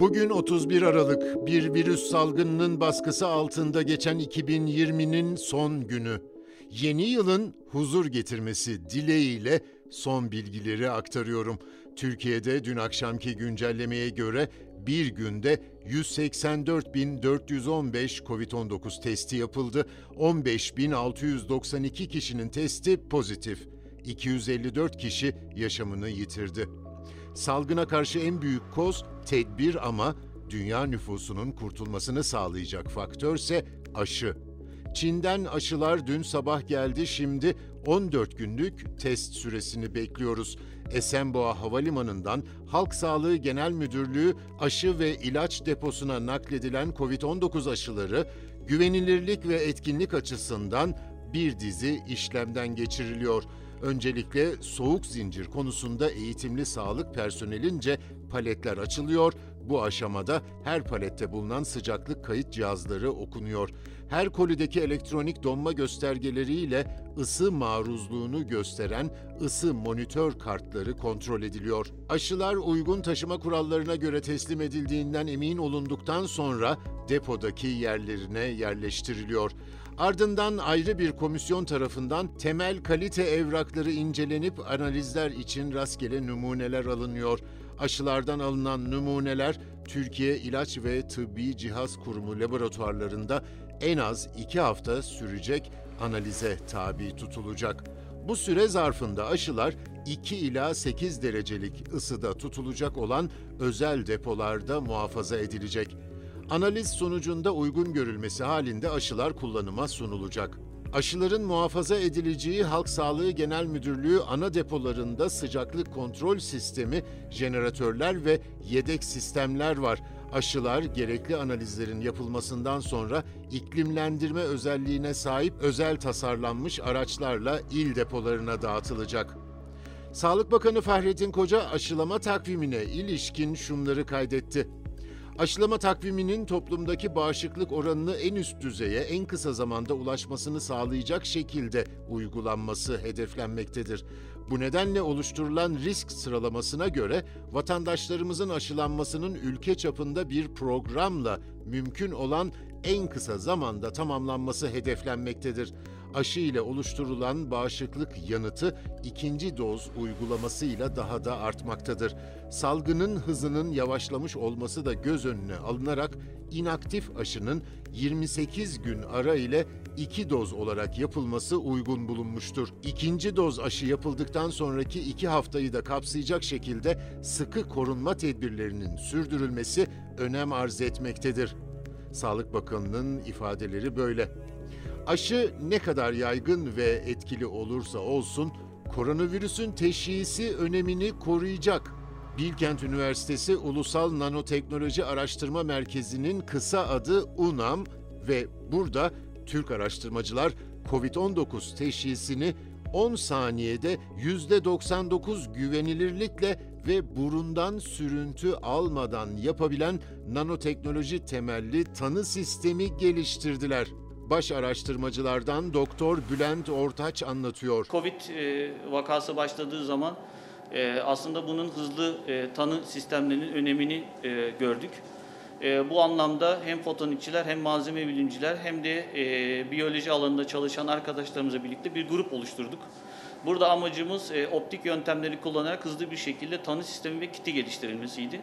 Bugün 31 Aralık, bir virüs salgınının baskısı altında geçen 2020'nin son günü. Yeni yılın huzur getirmesi dileğiyle son bilgileri aktarıyorum. Türkiye'de dün akşamki güncellemeye göre bir günde 184.415 COVID-19 testi yapıldı. 15.692 kişinin testi pozitif. 254 kişi yaşamını yitirdi. Salgına karşı en büyük koz tedbir ama dünya nüfusunun kurtulmasını sağlayacak faktörse aşı. Çin'den aşılar dün sabah geldi, şimdi 14 günlük test süresini bekliyoruz. Esenboğa Havalimanı'ndan Halk Sağlığı Genel Müdürlüğü aşı ve ilaç deposuna nakledilen COVID-19 aşıları güvenilirlik ve etkinlik açısından bir dizi işlemden geçiriliyor. Öncelikle soğuk zincir konusunda eğitimli sağlık personelince paletler açılıyor. Bu aşamada her palette bulunan sıcaklık kayıt cihazları okunuyor. Her kolideki elektronik donma göstergeleriyle ısı maruzluğunu gösteren ısı monitör kartları kontrol ediliyor. Aşılar uygun taşıma kurallarına göre teslim edildiğinden emin olunduktan sonra depodaki yerlerine yerleştiriliyor. Ardından ayrı bir komisyon tarafından temel kalite evrakları incelenip analizler için rastgele numuneler alınıyor. Aşılardan alınan numuneler Türkiye İlaç ve Tıbbi Cihaz Kurumu laboratuvarlarında en az iki hafta sürecek analize tabi tutulacak. Bu süre zarfında aşılar 2 ila 8 derecelik ısıda tutulacak olan özel depolarda muhafaza edilecek. Analiz sonucunda uygun görülmesi halinde aşılar kullanıma sunulacak. Aşıların muhafaza edileceği Halk Sağlığı Genel Müdürlüğü ana depolarında sıcaklık kontrol sistemi, jeneratörler ve yedek sistemler var. Aşılar gerekli analizlerin yapılmasından sonra iklimlendirme özelliğine sahip özel tasarlanmış araçlarla il depolarına dağıtılacak. Sağlık Bakanı Fahrettin Koca aşılama takvimine ilişkin şunları kaydetti. Aşılama takviminin toplumdaki bağışıklık oranını en üst düzeye en kısa zamanda ulaşmasını sağlayacak şekilde uygulanması hedeflenmektedir. Bu nedenle oluşturulan risk sıralamasına göre vatandaşlarımızın aşılanmasının ülke çapında bir programla mümkün olan en kısa zamanda tamamlanması hedeflenmektedir. Aşı ile oluşturulan bağışıklık yanıtı ikinci doz uygulamasıyla daha da artmaktadır. Salgının hızının yavaşlamış olması da göz önüne alınarak inaktif aşının 28 gün ara ile iki doz olarak yapılması uygun bulunmuştur. İkinci doz aşı yapıldıktan sonraki iki haftayı da kapsayacak şekilde sıkı korunma tedbirlerinin sürdürülmesi önem arz etmektedir. Sağlık Bakanı'nın ifadeleri böyle. Aşı ne kadar yaygın ve etkili olursa olsun koronavirüsün teşhisi önemini koruyacak. Bilkent Üniversitesi Ulusal Nanoteknoloji Araştırma Merkezi'nin kısa adı UNAM ve burada Türk araştırmacılar COVID-19 teşhisini 10 saniyede %99 güvenilirlikle ve burundan sürüntü almadan yapabilen nanoteknoloji temelli tanı sistemi geliştirdiler. Baş araştırmacılardan Doktor Bülent Ortaç anlatıyor. Covid e, vakası başladığı zaman e, aslında bunun hızlı e, tanı sistemlerinin önemini gördük. E, bu anlamda hem fotonikçiler hem malzeme bilimciler hem de e, biyoloji alanında çalışan arkadaşlarımızla birlikte bir grup oluşturduk. Burada amacımız e, optik yöntemleri kullanarak hızlı bir şekilde tanı sistemi ve kiti geliştirilmesiydi.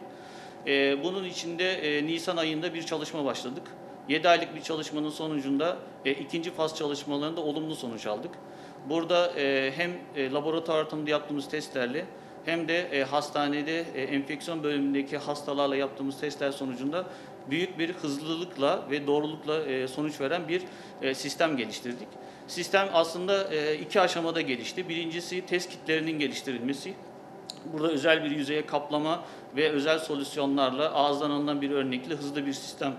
E, bunun içinde Nisan ayında bir çalışma başladık. 7 aylık bir çalışmanın sonucunda ikinci faz çalışmalarında olumlu sonuç aldık. Burada hem e, laboratuvar ortamında yaptığımız testlerle hem de e, hastanede e, enfeksiyon bölümündeki hastalarla yaptığımız testler sonucunda büyük bir hızlılıkla ve doğrulukla e, sonuç veren bir e, sistem geliştirdik. Sistem aslında e, iki aşamada gelişti. Birincisi test kitlerinin geliştirilmesi. Burada özel bir yüzeye kaplama ve özel solüsyonlarla ağızdan alınan bir örnekle hızlı bir sistem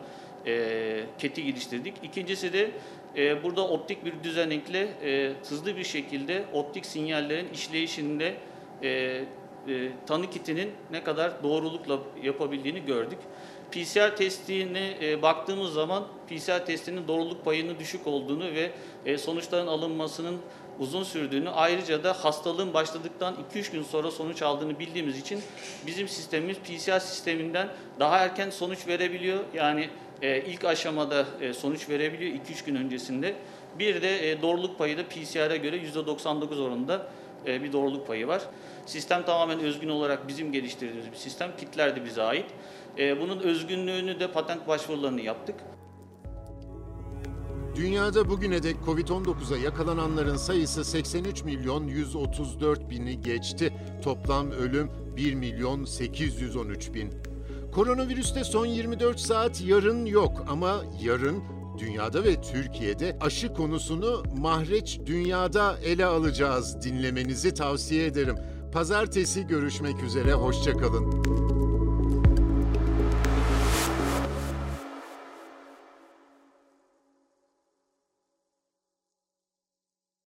e, keti geliştirdik. İkincisi de e, burada optik bir düzenekle e, hızlı bir şekilde optik sinyallerin işleyişinde e, e, tanı kitinin ne kadar doğrulukla yapabildiğini gördük. PCR testine e, baktığımız zaman PCR testinin doğruluk payının düşük olduğunu ve e, sonuçların alınmasının uzun sürdüğünü ayrıca da hastalığın başladıktan 2-3 gün sonra sonuç aldığını bildiğimiz için bizim sistemimiz PCR sisteminden daha erken sonuç verebiliyor. Yani e, ilk aşamada e, sonuç verebiliyor 2-3 gün öncesinde. Bir de e, doğruluk payı da PCR'e göre %99 oranında e, bir doğruluk payı var. Sistem tamamen özgün olarak bizim geliştirdiğimiz bir sistem. Kitler de bize ait. E, bunun özgünlüğünü de patent başvurularını yaptık. Dünyada bugüne dek Covid-19'a yakalananların sayısı 83 milyon 134 bini geçti. Toplam ölüm 1 milyon 813 bin. Koronavirüste son 24 saat yarın yok ama yarın dünyada ve Türkiye'de aşı konusunu Mahreç Dünya'da ele alacağız. Dinlemenizi tavsiye ederim. Pazartesi görüşmek üzere, hoşçakalın.